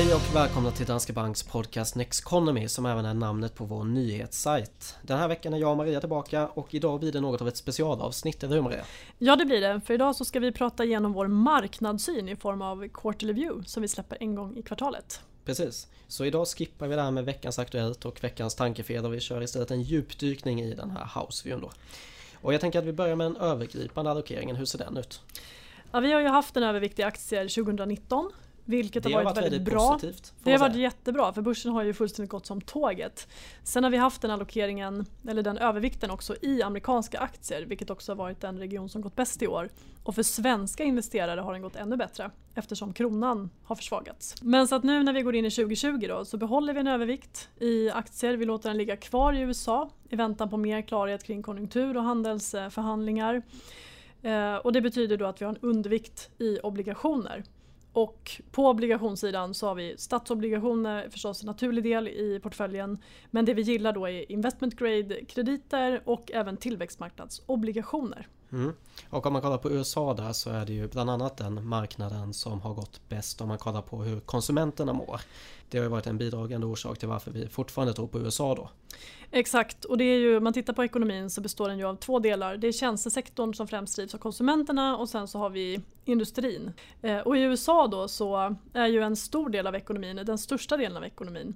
Hej och välkomna till Danske Banks podcast Nexconomy som även är namnet på vår nyhetssajt. Den här veckan är jag och Maria tillbaka och idag blir det något av ett specialavsnitt, eller hur Maria? Ja det blir det, för idag så ska vi prata igenom vår marknadssyn i form av Quarterly View som vi släpper en gång i kvartalet. Precis, så idag skippar vi det här med veckans Aktuellt och veckans tankefel och vi kör istället en djupdykning i den här houseviewn då. Och jag tänker att vi börjar med en övergripande allokeringen, hur ser den ut? Ja, vi har ju haft en övervikt i aktier 2019 vilket har varit, varit väldigt, väldigt bra. positivt, Det har varit jättebra för börsen har ju fullständigt gått som tåget. Sen har vi haft den allokeringen, eller den övervikten också i amerikanska aktier vilket också har varit den region som gått bäst i år. Och för svenska investerare har den gått ännu bättre eftersom kronan har försvagats. Men så att nu när vi går in i 2020 då, så behåller vi en övervikt i aktier. Vi låter den ligga kvar i USA i väntan på mer klarhet kring konjunktur och handelsförhandlingar. Eh, och det betyder då att vi har en undervikt i obligationer. Och på obligationssidan så har vi statsobligationer förstås en naturlig del i portföljen. Men det vi gillar då är investment grade krediter och även tillväxtmarknadsobligationer. Mm. Och om man kollar på USA där så är det ju bland annat den marknaden som har gått bäst om man kollar på hur konsumenterna mår. Det har ju varit en bidragande orsak till varför vi fortfarande tror på USA då. Exakt, och det är ju, om man tittar på ekonomin så består den ju av två delar. Det är tjänstesektorn som främst drivs av konsumenterna och sen så har vi industrin. Eh, och i USA då så är ju en stor del av ekonomin, den största delen av ekonomin,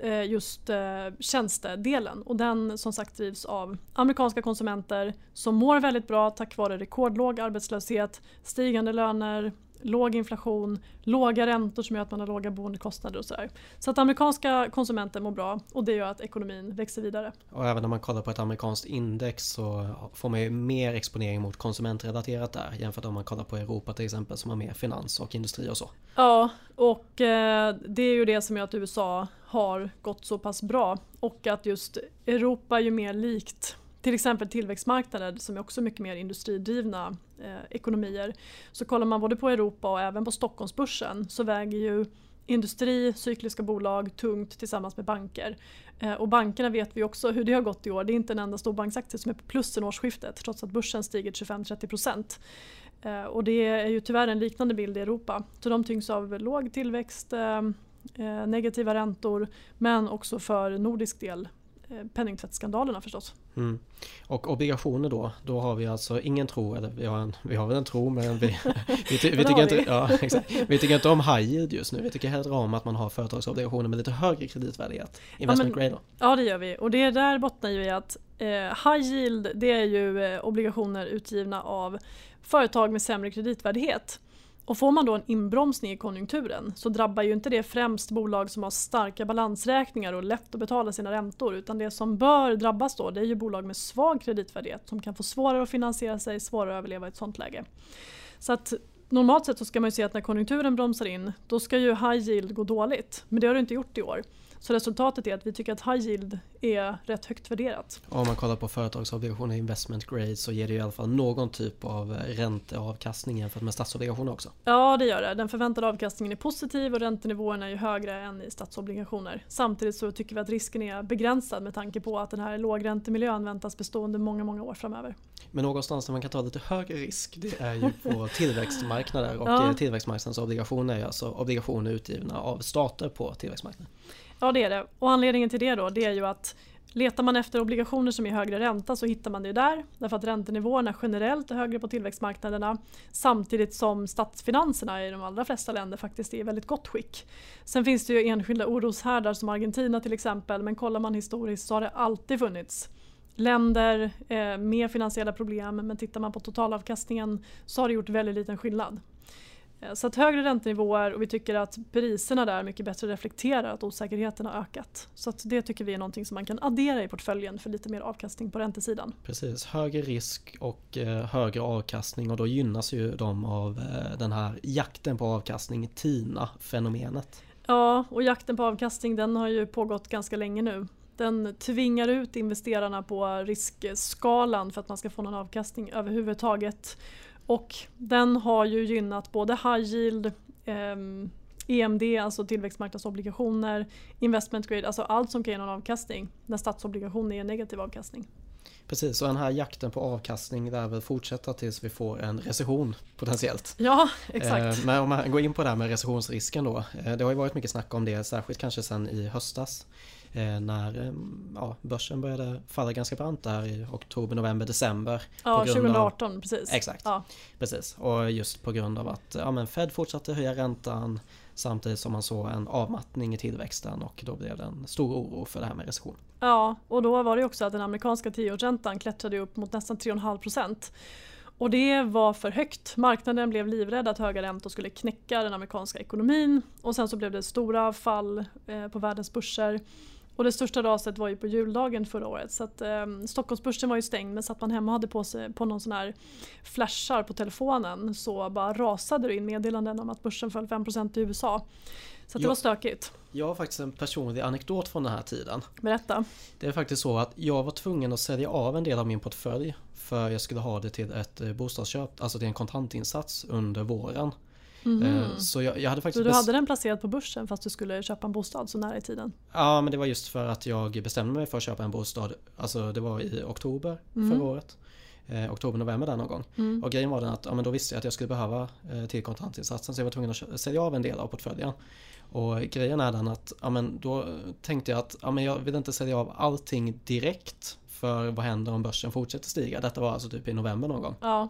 Eh, just eh, tjänstedelen. Och den som sagt drivs av amerikanska konsumenter som mår väldigt bra tack vare rekordlåg arbetslöshet, stigande löner, låg inflation, låga räntor som gör att man har låga boendekostnader och sådär. Så att amerikanska konsumenter mår bra och det gör att ekonomin växer vidare. Och även när man kollar på ett amerikanskt index så får man ju mer exponering mot konsumentrelaterat där jämfört med om man kollar på Europa till exempel som har mer finans och industri och så. Ja, och eh, det är ju det som gör att USA har gått så pass bra och att just Europa är ju mer likt till exempel tillväxtmarknader som är också mycket mer industridrivna eh, ekonomier. Så kollar man både på Europa och även på Stockholmsbörsen så väger ju industri, cykliska bolag tungt tillsammans med banker. Eh, och bankerna vet vi också hur det har gått i år. Det är inte en enda storbanksaktie som är på plus sen årsskiftet trots att börsen stiger 25-30%. Eh, och det är ju tyvärr en liknande bild i Europa. Så de tyngs av låg tillväxt, eh, eh negativa räntor men också för nordisk del penningtvättsskandalerna förstås. Mm. Och obligationer då, då har vi alltså ingen tro, eller vi har, en, vi har väl en tro men vi, vi, ty, vi, tycker inte, ja, exakt. vi tycker inte om high yield just nu. Vi tycker hellre om att man har företagsobligationer med lite högre kreditvärdighet. Investment men- grade. Ja det gör vi och det där bottnar ju i att eh, high yield det är ju eh, obligationer utgivna av företag med sämre kreditvärdighet. Och får man då en inbromsning i konjunkturen så drabbar ju inte det främst bolag som har starka balansräkningar och lätt att betala sina räntor utan det som bör drabbas då det är ju bolag med svag kreditvärdighet som kan få svårare att finansiera sig, svårare att överleva i ett sånt läge. Så att normalt sett så ska man ju se att när konjunkturen bromsar in då ska ju high yield gå dåligt men det har det inte gjort i år. Så resultatet är att vi tycker att high yield är rätt högt värderat. Om man kollar på företagsobligationer investment grade så ger det i alla fall någon typ av ränteavkastning jämfört med statsobligationer också. Ja det gör det. Den förväntade avkastningen är positiv och räntenivåerna är ju högre än i statsobligationer. Samtidigt så tycker vi att risken är begränsad med tanke på att den här lågräntemiljön väntas bestå under många, många år framöver. Men någonstans där man kan ta lite högre risk det är ju på tillväxtmarknader och Ja. ja. tillväxtmarknadens obligationer är alltså obligationer utgivna av stater på tillväxtmarknaden. Ja det är det. Och anledningen till det då det är ju att letar man efter obligationer som är högre ränta så hittar man det där. Därför att räntenivåerna generellt är högre på tillväxtmarknaderna samtidigt som statsfinanserna i de allra flesta länder faktiskt är i väldigt gott skick. Sen finns det ju enskilda oroshärdar som Argentina till exempel men kollar man historiskt så har det alltid funnits länder eh, med finansiella problem men tittar man på totalavkastningen så har det gjort väldigt liten skillnad. Eh, Så att högre räntenivåer och vi tycker att priserna där mycket bättre reflekterar att osäkerheten har ökat. Så att det tycker vi är någonting som man kan addera i portföljen för lite mer avkastning på räntesidan. Precis, högre risk och eh, högre avkastning och då gynnas ju de av eh, den här jakten på avkastning, TINA-fenomenet. Ja, och jakten på avkastning den har ju pågått ganska länge nu. Den tvingar ut investerarna på riskskalan för att man ska få någon avkastning överhuvudtaget. Och den har ju gynnat både high yield, ehm, EMD, alltså tillväxtmarknadsobligationer, investment grade, alltså allt som kan ge någon avkastning när statsobligationer ger negativ avkastning. Precis, och den här jakten på avkastning lär väl fortsätta tills vi får en recession potentiellt. Ja, exakt. Eh, men om man går in på det här med recessionsrisken då. Eh, det har ju varit mycket snack om det, särskilt kanske sen i höstas. Eh, när eh, ja, börsen började falla ganska brant där i oktober, november, december. Ja, grund 2018 av, precis. Exakt, ja. precis. Och just på grund av att ja, men Fed fortsatte höja räntan samtidigt som man såg en avmattning i tillväxten och då blev det en stor oro för det här med recession. Ja, och då var det också att den amerikanska tioårsräntan klättrade upp mot nästan 3,5 procent. Och det var för högt. Marknaden blev livrädd att höga räntor skulle knäcka den amerikanska ekonomin och sen så blev det stora fall eh, på världens börser. Och det största raset var ju på juldagen förra året. Så att, eh, Stockholmsbörsen var ju stängd men satt man hemma och hade på sig på någon sån här flashar på telefonen så bara rasade det in meddelanden om att börsen föll 5% i USA. Så det Ja. var stökigt. Jag har faktiskt en personlig anekdot från den här tiden. Berätta. Det är faktiskt så att jag var tvungen att sälja av en del av min portfölj för jag skulle ha det till ett eh, bostadsköp, alltså till en kontantinsats under våren. Eh, Så jag, jag hade Så faktiskt... du bes- hade den placerad på börsen fast du skulle köpa en bostad så nära i tiden? Ja men det var just för att jag bestämde mig för att köpa en bostad. Alltså det var i oktober förra året. Eh, oktober, november där någon gång. Och grejen var den att ja, men då visste jag att jag skulle behöva eh, till kontantinsatsen så jag var tvungen att sälja av en del av portföljen. Och grejen är den att ja, men då tänkte jag att ja, men jag vill inte sälja av allting direkt. För vad händer om börsen fortsätter stiga? Detta var alltså typ i november någon gång. Ja,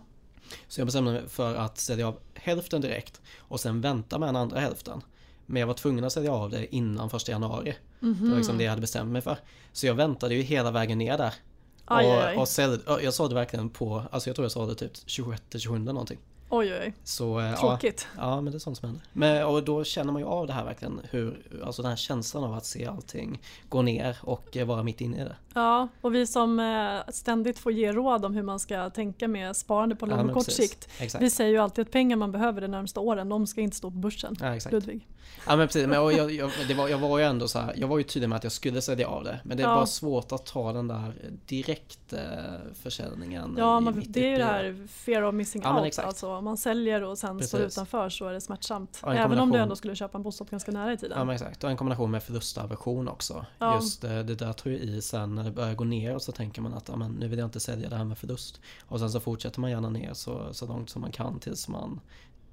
Så jag bestämde mig för att sälja av hälften direkt och sen vänta med den andra hälften. Men jag var tvungen att sälja av det innan första januari. Det var liksom det jag hade bestämt mig för. Så jag väntade ju hela vägen ner där. Aj, och, aj, och ja, jag sålde verkligen på, alltså jag tror jag sålde typ 26-27 någonting. Oj oj. Så, eh, ja, Tråkigt. ja men det är sånt som händer. Men, och då känner man ju av det här verkligen hur, alltså den här känslan av att se allting gå ner och eh, vara mitt inne i det. Ja, och vi som eh, ständigt får ge råd om hur man ska tänka med sparande på Ja, lång och kort precis. sikt. Exakt. Vi säger ju alltid att pengar man behöver de närmsta åren, de ska inte stå på börsen. Ja, exakt. Ludvig. Ja men precis, men och jag, jag, det var, jag var ju ändå så här, jag var ju tydlig med att jag skulle sälja av det. Men det är Ja. bara svårt att ta den där direkt eh, försäljningen. Ja, man, det är ju det här fear of missing Ja, men out. exakt. Alltså, om man säljer och sen står utanför så är det smärtsamt. Ja, en Även om du ändå skulle köpa en bostad ganska nära i tiden. Ja men exakt, och en kombination med förlustaversion också. Ja. Just eh, det där tror jag i sen när det börjar gå ner och så tänker man att nu vill jag inte sälja det här med förlust. Och sen så fortsätter man gärna ner så, så långt som man kan tills man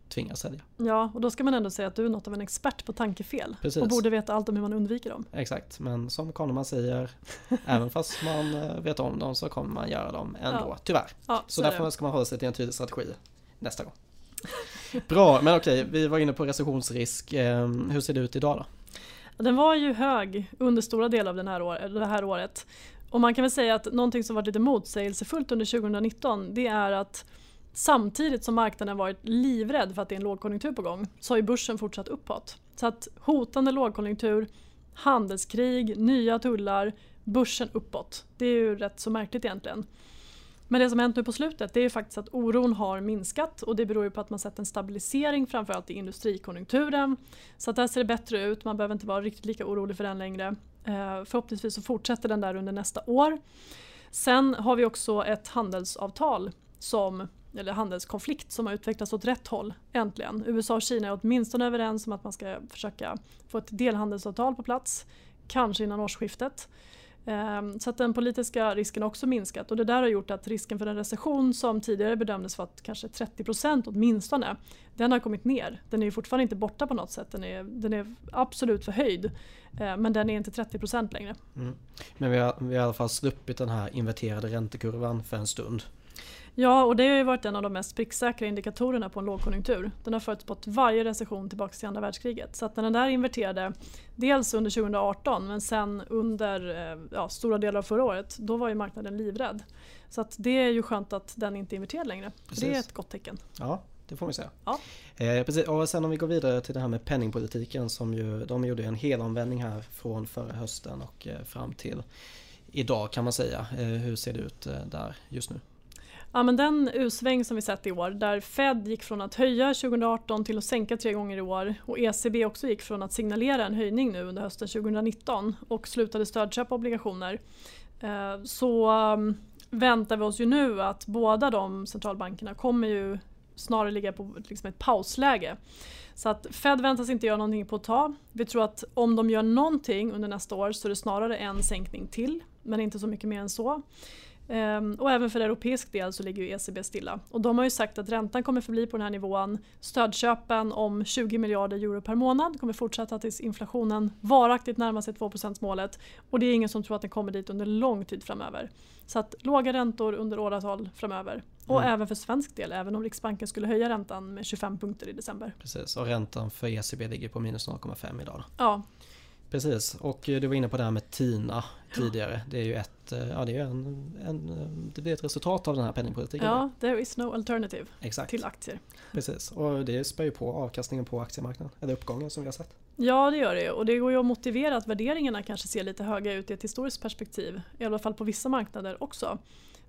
tvingas sälja. Ja, och då ska man ändå säga att du är något av en expert på tankefel. Precis. Och borde veta allt om hur man undviker dem. Exakt, men som Kahneman säger, även fast man eh, vet om dem så kommer man göra dem ändå, Ja. tyvärr. Ja, Så det. därför ska man hålla sig till en tydlig strategi nästa gång. Bra, men okej, vi var inne på recessionsrisk. Ehm, hur ser det ut idag då? Den var ju hög under stora delar av den här år, det här året. Och man kan väl säga att någonting som varit lite motsägelsefullt under 2019 det är att samtidigt som marknaden varit livrädd för att det är en lågkonjunktur på gång så har ju börsen fortsatt uppåt. Så att hotande lågkonjunktur, handelskrig, nya tullar, börsen uppåt. Det är ju rätt så märkligt egentligen. Men det som hänt nu på slutet det är ju faktiskt att oron har minskat och det beror ju på att man sett en stabilisering framförallt i industrikonjunkturen. Så att där ser det bättre ut, man behöver inte vara riktigt lika orolig för den längre. Eh, förhoppningsvis så fortsätter den där under nästa år. Sen har vi också ett handelsavtal som eller handelskonflikt som har utvecklats åt rätt håll äntligen. USA och Kina är åtminstone överens om att man ska försöka få ett delhandelsavtal på plats, kanske innan årsskiftet. Ehm, så att den politiska risken har också minskat och det där har gjort att risken för en recession som tidigare bedömdes vara kanske 30% åtminstone, den har kommit ner. Den är ju fortfarande inte borta på något sätt, den är, den är absolut förhöjd. Ehm, men den är inte 30% längre. Mm. Men vi har, vi har i alla fall sluppit den här inverterade räntekurvan för en stund. Ja, och det har ju varit en av de mest pricksäkra indikatorerna på en lågkonjunktur. Den har förutspått varje recession tillbaka till andra världskriget. Så att när den där inverterade, dels under 2018 men sen under eh, ja, stora delar av förra året, då var ju marknaden livrädd. Så att det är ju skönt att den inte inverterar längre. Det är ett gott tecken. Ja, det får vi säga. Ja. Eh, precis. Och sen om vi går vidare till det här med penningpolitiken som ju, de gjorde en helomvändning här från förra hösten och eh, fram till idag kan man säga. Eh, hur ser det ut eh, där just nu? Ja, men den U-sväng som vi sett i år där Fed gick från att höja 2018 till att sänka tre gånger i år och ECB också gick från att signalera en höjning nu under hösten 2019 och slutade stödköpa obligationer eh, så um, väntar vi oss ju nu att båda de centralbankerna kommer ju snarare ligga på liksom ett pausläge. Så att Fed väntas inte göra någonting på ett tag. Vi tror att om de gör någonting under nästa år så är det snarare en sänkning till men inte så mycket mer än så. Ehm, och även för europeisk del så ligger ju ECB stilla. Och de har ju sagt att räntan kommer förbli på den här nivån. Stödköpen om 20 miljarder euro per månad kommer fortsätta tills inflationen varaktigt närmar sig 2 målet Och det är ingen som tror att den kommer dit under lång tid framöver. Så att låga räntor under åratal framöver. Och mm. även för svensk del, även om Riksbanken skulle höja räntan med 25 punkter i december. Precis, och räntan för ECB ligger på minus 0,5 idag. Ja. Precis, och du var inne på det här med TINA tidigare. Det är ju ett, eh, ja, det är en, en, det blir ett resultat av den här penningpolitiken. Ja, there is no alternative Exakt. till aktier. Precis, och det spär ju på avkastningen på aktiemarknaden, eller uppgången som vi har sett. Ja, det gör det och det går ju att motivera att värderingarna kanske ser lite höga ut i ett historiskt perspektiv. I alla fall på vissa marknader också.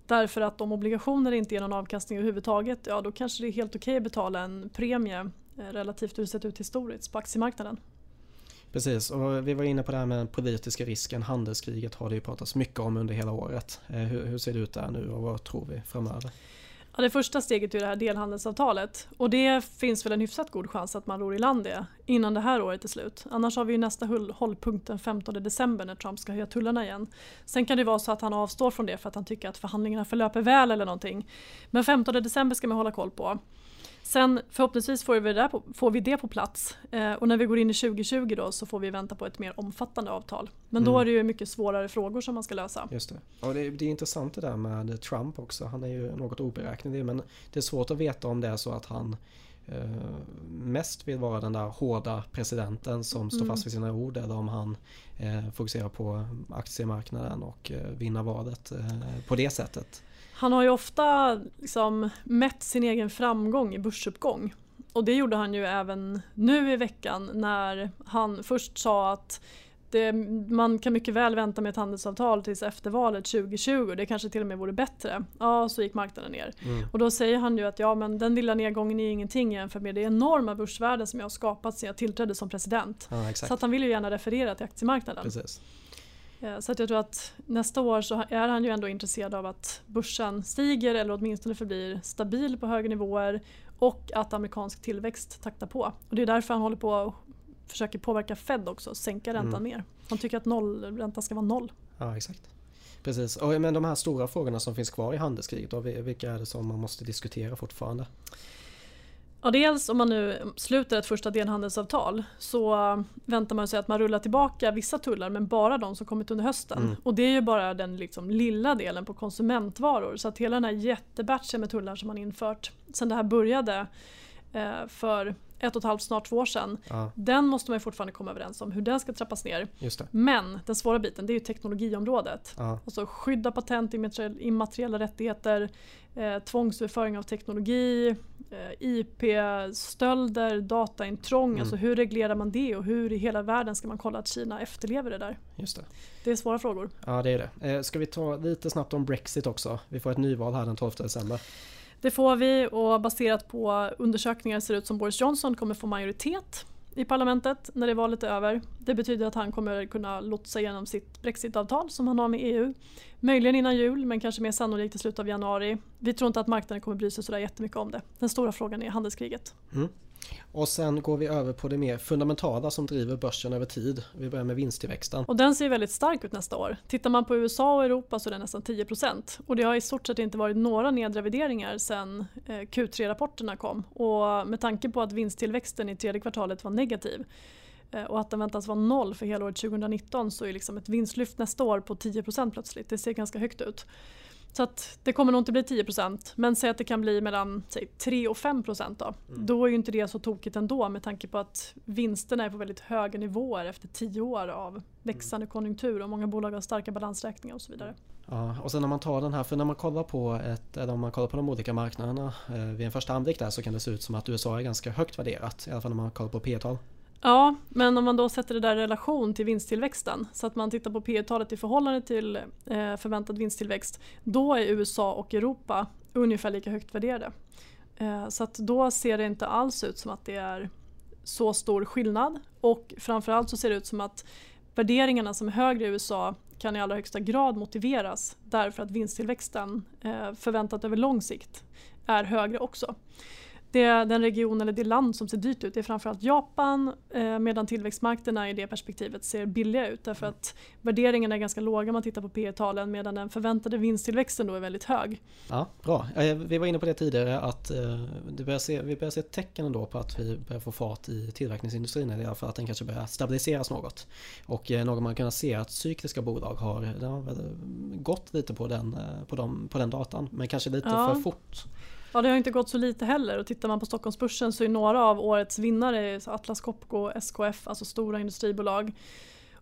Därför att om obligationer inte ger någon avkastning överhuvudtaget, ja då kanske det är helt okej att betala en premie eh, relativt hur det sett ut historiskt på aktiemarknaden. Precis, och vi var inne på det här med den politiska risken. Handelskriget har det ju pratats mycket om under hela året. Eh, hur, hur ser det ut där nu och vad tror vi framöver? Ja, det första steget är det här delhandelsavtalet och det finns väl en hyfsat god chans att man ror i land det innan det här året är slut. Annars har vi ju nästa hållpunkt den 15 december när Trump ska höja tullarna igen. Sen kan det vara så att han avstår från det för att han tycker att förhandlingarna förlöper väl eller någonting. Men 15 december ska man hålla koll på. Sen förhoppningsvis får vi det, på, får vi det på plats eh, och när vi går in i 2020 då så får vi vänta på ett mer omfattande avtal. Men mm. då är det ju mycket svårare frågor som man ska lösa. Just det. Och det, det är intressant det där med Trump också. Han är ju något oberäknelig men det är svårt att veta om det är så att han eh, mest vill vara den där hårda presidenten som mm. står fast vid sina ord eller om han eh, fokuserar på aktiemarknaden och eh, vinna valet eh, på det sättet. Han har ju ofta liksom mätt sin egen framgång i börsuppgång. Och det gjorde han ju även nu i veckan när han först sa att det, man kan mycket väl vänta med ett handelsavtal tills efter valet 2020. Det kanske till och med vore bättre. Ja, så gick marknaden ner. Mm. Och då säger han ju att ja, men den lilla nedgången är ingenting jämfört med det enorma börsvärde som jag har skapat sedan jag tillträdde som president. Ja, så att han vill ju gärna referera till aktiemarknaden. Precis. Eh, så att jag tror att nästa år så är han ju ändå intresserad av att börsen stiger eller åtminstone förblir stabil på höga nivåer och att amerikansk tillväxt taktar på. Och det är därför han håller på försöker påverka Fed också, sänka räntan mm. mer. Han tycker att nollräntan ska vara noll. Ja exakt. Precis, men de här stora frågorna som finns kvar i handelskriget, då, vilka är det som man måste diskutera fortfarande? Ja, dels om man nu sluter ett första delhandelsavtal så väntar man sig att man rullar tillbaka vissa tullar men bara de som kommit under hösten. Mm. Och det är ju bara den liksom lilla delen på konsumentvaror så att hela den här jättebatchen med tullar som man infört sen det här började eh, för ett och ett halvt, snart två år sedan. Ja. Den måste man fortfarande komma överens om hur den ska trappas ner. Men den svåra biten det är ju teknologiområdet. Ja. Alltså skydda patent, immateriella rättigheter, eh, tvångsöverföring av teknologi, eh, IP-stölder, dataintrång. Mm. Alltså hur reglerar man det och hur i hela världen ska man kolla att Kina efterlever det där? Just det. det är svåra frågor. Ja det är det. Eh, ska vi ta lite snabbt om Brexit också? Vi får ett nyval här den 12 december. Det får vi och baserat på undersökningar ser det ut som Boris Johnson kommer få majoritet i parlamentet när det valet är över. Det betyder att han kommer kunna lotsa igenom sitt Brexit-avtal som han har med EU. Möjligen innan jul men kanske mer sannolikt i slutet av januari. Vi tror inte att marknaden kommer bry sig sådär jättemycket om det. Den stora frågan är handelskriget. Mm. Och sen går vi över på det mer fundamentala som driver börsen över tid. Vi börjar med vinsttillväxten. Och den ser väldigt stark ut nästa år. Tittar man på USA och Europa så är den nästan 10% och det har i stort sett inte varit några nedrevideringar sedan eh, Q3-rapporterna kom. Och med tanke på att vinsttillväxten i tredje kvartalet var negativ eh, och att den väntas vara noll för hela året 2019 så är liksom ett vinstlyft nästa år på 10% plötsligt. Det ser ganska högt ut. Så att det kommer nog inte bli 10% men säg att det kan bli mellan säg, 3 och 5% då. Mm. Då är ju inte det så tokigt ändå med tanke på att vinsterna är på väldigt höga nivåer efter 10 år av växande mm. konjunktur och många bolag har starka balansräkningar och så vidare. Ja, och sen när man tar den här, för när man kollar på, ett, eller om man kollar på de olika marknaderna eh, vid en första anblick där så kan det se ut som att USA är ganska högt värderat, i alla fall när man kollar på P-tal. Ja, men om man då sätter det där i relation till vinsttillväxten så att man tittar på P talet i förhållande till eh, förväntad vinsttillväxt då är USA och Europa ungefär lika högt värderade. Eh, så att då ser det inte alls ut som att det är så stor skillnad och framförallt så ser det ut som att värderingarna som är högre i USA kan i allra högsta grad motiveras därför att vinsttillväxten eh, förväntat över lång sikt är högre också det, den region eller det land som ser dyrt ut är framförallt Japan eh, medan tillväxtmarknaderna i det perspektivet ser billiga ut därför att värderingarna är ganska låga om man tittar på P talen medan den förväntade vinsttillväxten då är väldigt hög. Ja, Bra, vi var inne på det tidigare att eh, det börjar se, vi börjar se tecken ändå på att vi börjar få fart i tillverkningsindustrin i alla fall att den kanske börjar stabiliseras något. Och eh, något man kan se att cykliska bolag har, har gått lite på den, på, dem, på den datan men kanske lite ja. för fort. Ja, det har inte gått så lite heller och tittar man på Stockholmsbörsen så är några av årets vinnare Atlas Copco, SKF, alltså stora industribolag.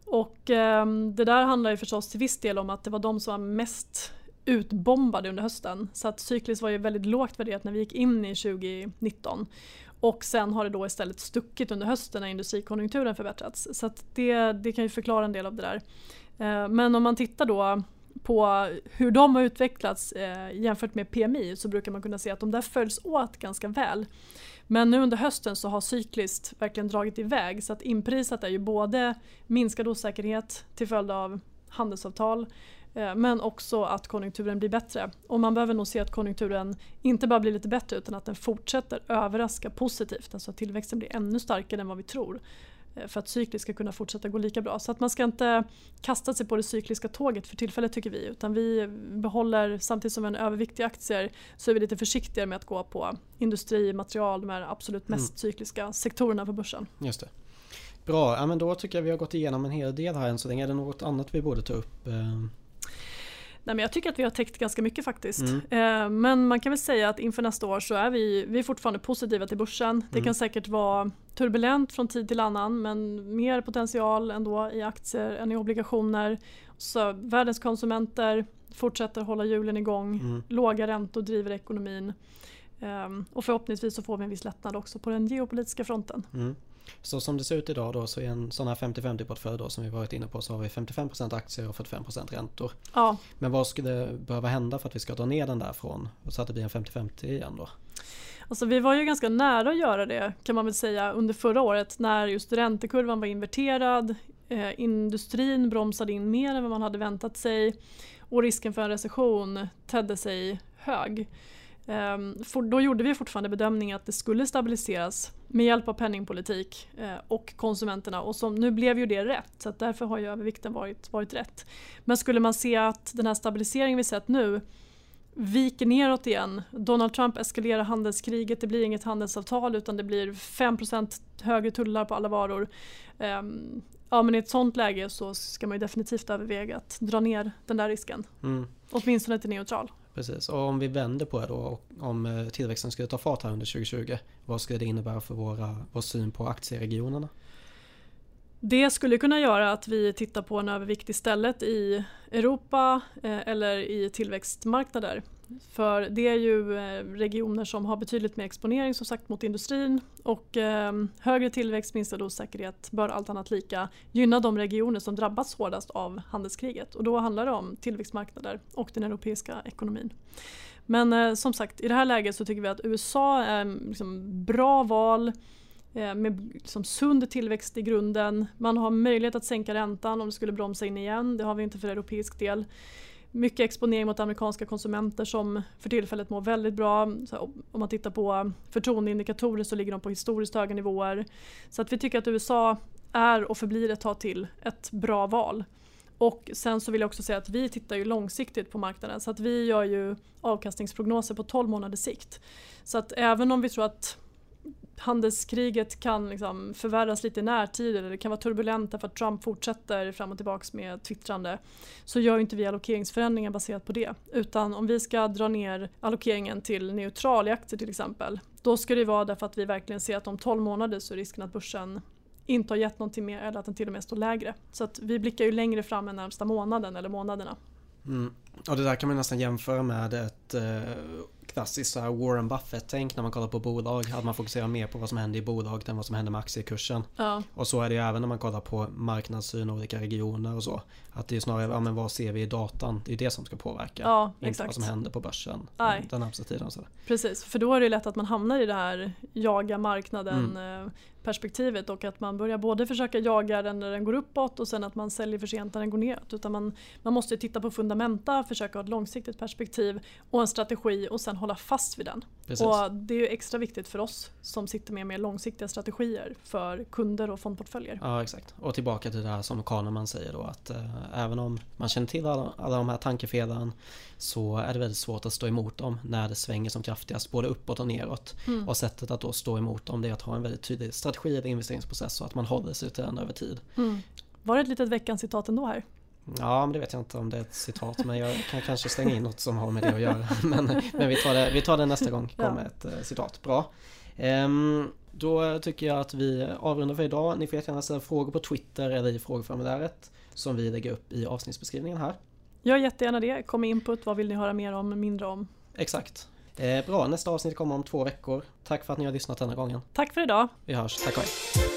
Och eh, det där handlar ju förstås till viss del om att det var de som var mest utbombade under hösten. Så att cykliskt var ju väldigt lågt värderat när vi gick in i 2019. Och sen har det då istället stuckit under hösten när industrikonjunkturen förbättrats. Så att det, det kan ju förklara en del av det där. Eh, men om man tittar då på hur de har utvecklats eh, jämfört med PMI så brukar man kunna se att de där följs åt ganska väl. Men nu under hösten så har cykliskt verkligen dragit iväg så att inprisat är ju både minskad osäkerhet till följd av handelsavtal eh, men också att konjunkturen blir bättre. Och man behöver nog se att konjunkturen inte bara blir lite bättre utan att den fortsätter överraska positivt. Alltså att tillväxten blir ännu starkare än vad vi tror. Eh, för att cykliskt ska kunna fortsätta gå lika bra. Så att man ska inte kasta sig på det cykliska tåget för tillfället tycker vi. Utan vi behåller, samtidigt som vi har en övervikt i aktier, så är vi lite försiktigare med att gå på industri, material, de här absolut mest mm. cykliska sektorerna på börsen. Just det. Bra, ja, men då tycker jag vi har gått igenom en hel del här än så länge. Är det något annat vi borde ta upp? Nej, men jag tycker att vi har täckt ganska mycket faktiskt. Mm. Eh, men man kan väl säga att inför nästa år så är vi, vi är fortfarande positiva till börsen. Det mm. kan säkert vara turbulent från tid till annan men mer potential ändå i aktier än i obligationer. Så världens konsumenter fortsätter hålla hjulen igång. Mm. Låga räntor driver ekonomin. Um, och förhoppningsvis så får vi en viss lättnad också på den geopolitiska fronten. Mm. Så som det ser ut idag då så i en sån här 50-50 portfölj då som vi varit inne på så har vi 55% aktier och 45% räntor. Ja. Men vad skulle behöva hända för att vi ska dra ner den där från så att det blir en 50-50 igen då? Alltså vi var ju ganska nära att göra det kan man väl säga under förra året när just räntekurvan var inverterad. Eh, industrin bromsade in mer än vad man hade väntat sig och risken för en recession tedde sig hög. Ehm, då gjorde vi fortfarande bedömningen att det skulle stabiliseras med hjälp av penningpolitik eh, och konsumenterna och som, nu blev ju det rätt så därför har ju övervikten varit, varit rätt. Men skulle man se att den här stabiliseringen vi sett nu viker neråt igen. Donald Trump eskalerar handelskriget, det blir inget handelsavtal utan det blir 5% högre tullar på alla varor. Um, ja men i ett sånt läge så ska man ju definitivt överväga att dra ner den där risken. Mm. Åtminstone till neutral. Precis, och om vi vänder på det då om eh, tillväxten skulle ta fart här under 2020 vad skulle det innebära för våra, vår syn på aktieregionerna? Det skulle kunna göra att vi tittar på en övervikt istället i Europa eh, eller i tillväxtmarknader. För det är ju eh, regioner som har betydligt mer exponering som sagt mot industrin och eh, högre tillväxt, minskad osäkerhet bör allt annat lika gynna de regioner som drabbats hårdast av handelskriget och då handlar det om tillväxtmarknader och den europeiska ekonomin. Men eh, som sagt i det här läget så tycker vi att USA är mm, liksom bra val Eh, med liksom sund tillväxt i grunden. Man har möjlighet att sänka räntan om det skulle bromsa in igen. Det har vi inte för europeisk del. Mycket exponering mot amerikanska konsumenter som för tillfället mår väldigt bra. om man tittar på förtroendeindikatorer så ligger de på historiskt höga nivåer. Så att vi tycker att USA är och förblir ett tag till ett bra val. Och sen så vill jag också säga att vi tittar ju långsiktigt på marknaden så att vi gör ju avkastningsprognoser på 12 månaders sikt. Så att även om vi tror att handelskriget kan liksom förvärras lite i närtid eller det kan vara turbulent därför att Trump fortsätter fram och tillbaka med twittrande så gör inte vi allokeringsförändringar baserat på det. Utan om vi ska dra ner allokeringen till neutral i aktier till exempel då ska det vara därför att vi verkligen ser att om 12 månader så är risken att börsen inte har gett någonting mer eller att den till och med står lägre. Så att vi blickar ju längre fram än närmsta månaden eller månaderna. Mm. Och det där kan man nästan jämföra med ett eh, klassiskt Warren Buffett-tänk när man kollar på bolag. Att man fokuserar mer på vad som händer i bolaget än vad som händer med aktiekursen. Ja. Och så är det ju även när man kollar på marknadssyn och olika regioner och så. Att det är snarare, ja men vad ser vi i datan? Det är det som ska påverka. Ja, inte vad som händer på börsen Nej. den närmsta tiden. Så. Precis, för då är det lätt att man hamnar i det här jaga marknaden. Mm. Perspektivet och att man börjar både försöka jaga den när den går uppåt och sen att man säljer för sent när den går neråt. Utan man, man måste titta på fundamenta, försöka ha ett långsiktigt perspektiv och en strategi och sen hålla fast vid den. Precis. Och det är ju extra viktigt för oss som sitter med mer långsiktiga strategier för kunder och fondportföljer. Ja exakt. Och tillbaka till det här som Kahneman säger då att eh, även om man känner till alla, alla de här tankefelen så är det väldigt svårt att stå emot dem när det svänger som kraftigast både uppåt och neråt. Mm. Och sättet att då stå emot dem det är att ha en väldigt tydlig strategi eller investeringsprocess så att man håller sig till den över tid. Mm. Var det ett litet veckans citat ändå här? Ja, men det vet jag inte om det är ett citat men jag kan kanske slänga in något som har med det att göra. Men, men vi, tar det, vi tar det nästa gång, kommer Ja. ett eh, citat. Bra. Ehm, då tycker jag att vi avrundar för idag. Ni får jättegärna ställa frågor på Twitter eller i frågeformuläret som vi lägger upp i avsnittsbeskrivningen här. Gör jättegärna det. Kom med input. Vad vill ni höra mer om, mindre om? Exakt. Eh, bra, nästa avsnitt kommer om två veckor. Tack för att ni har lyssnat denna gången. Tack för idag. Vi hörs, tack och hej.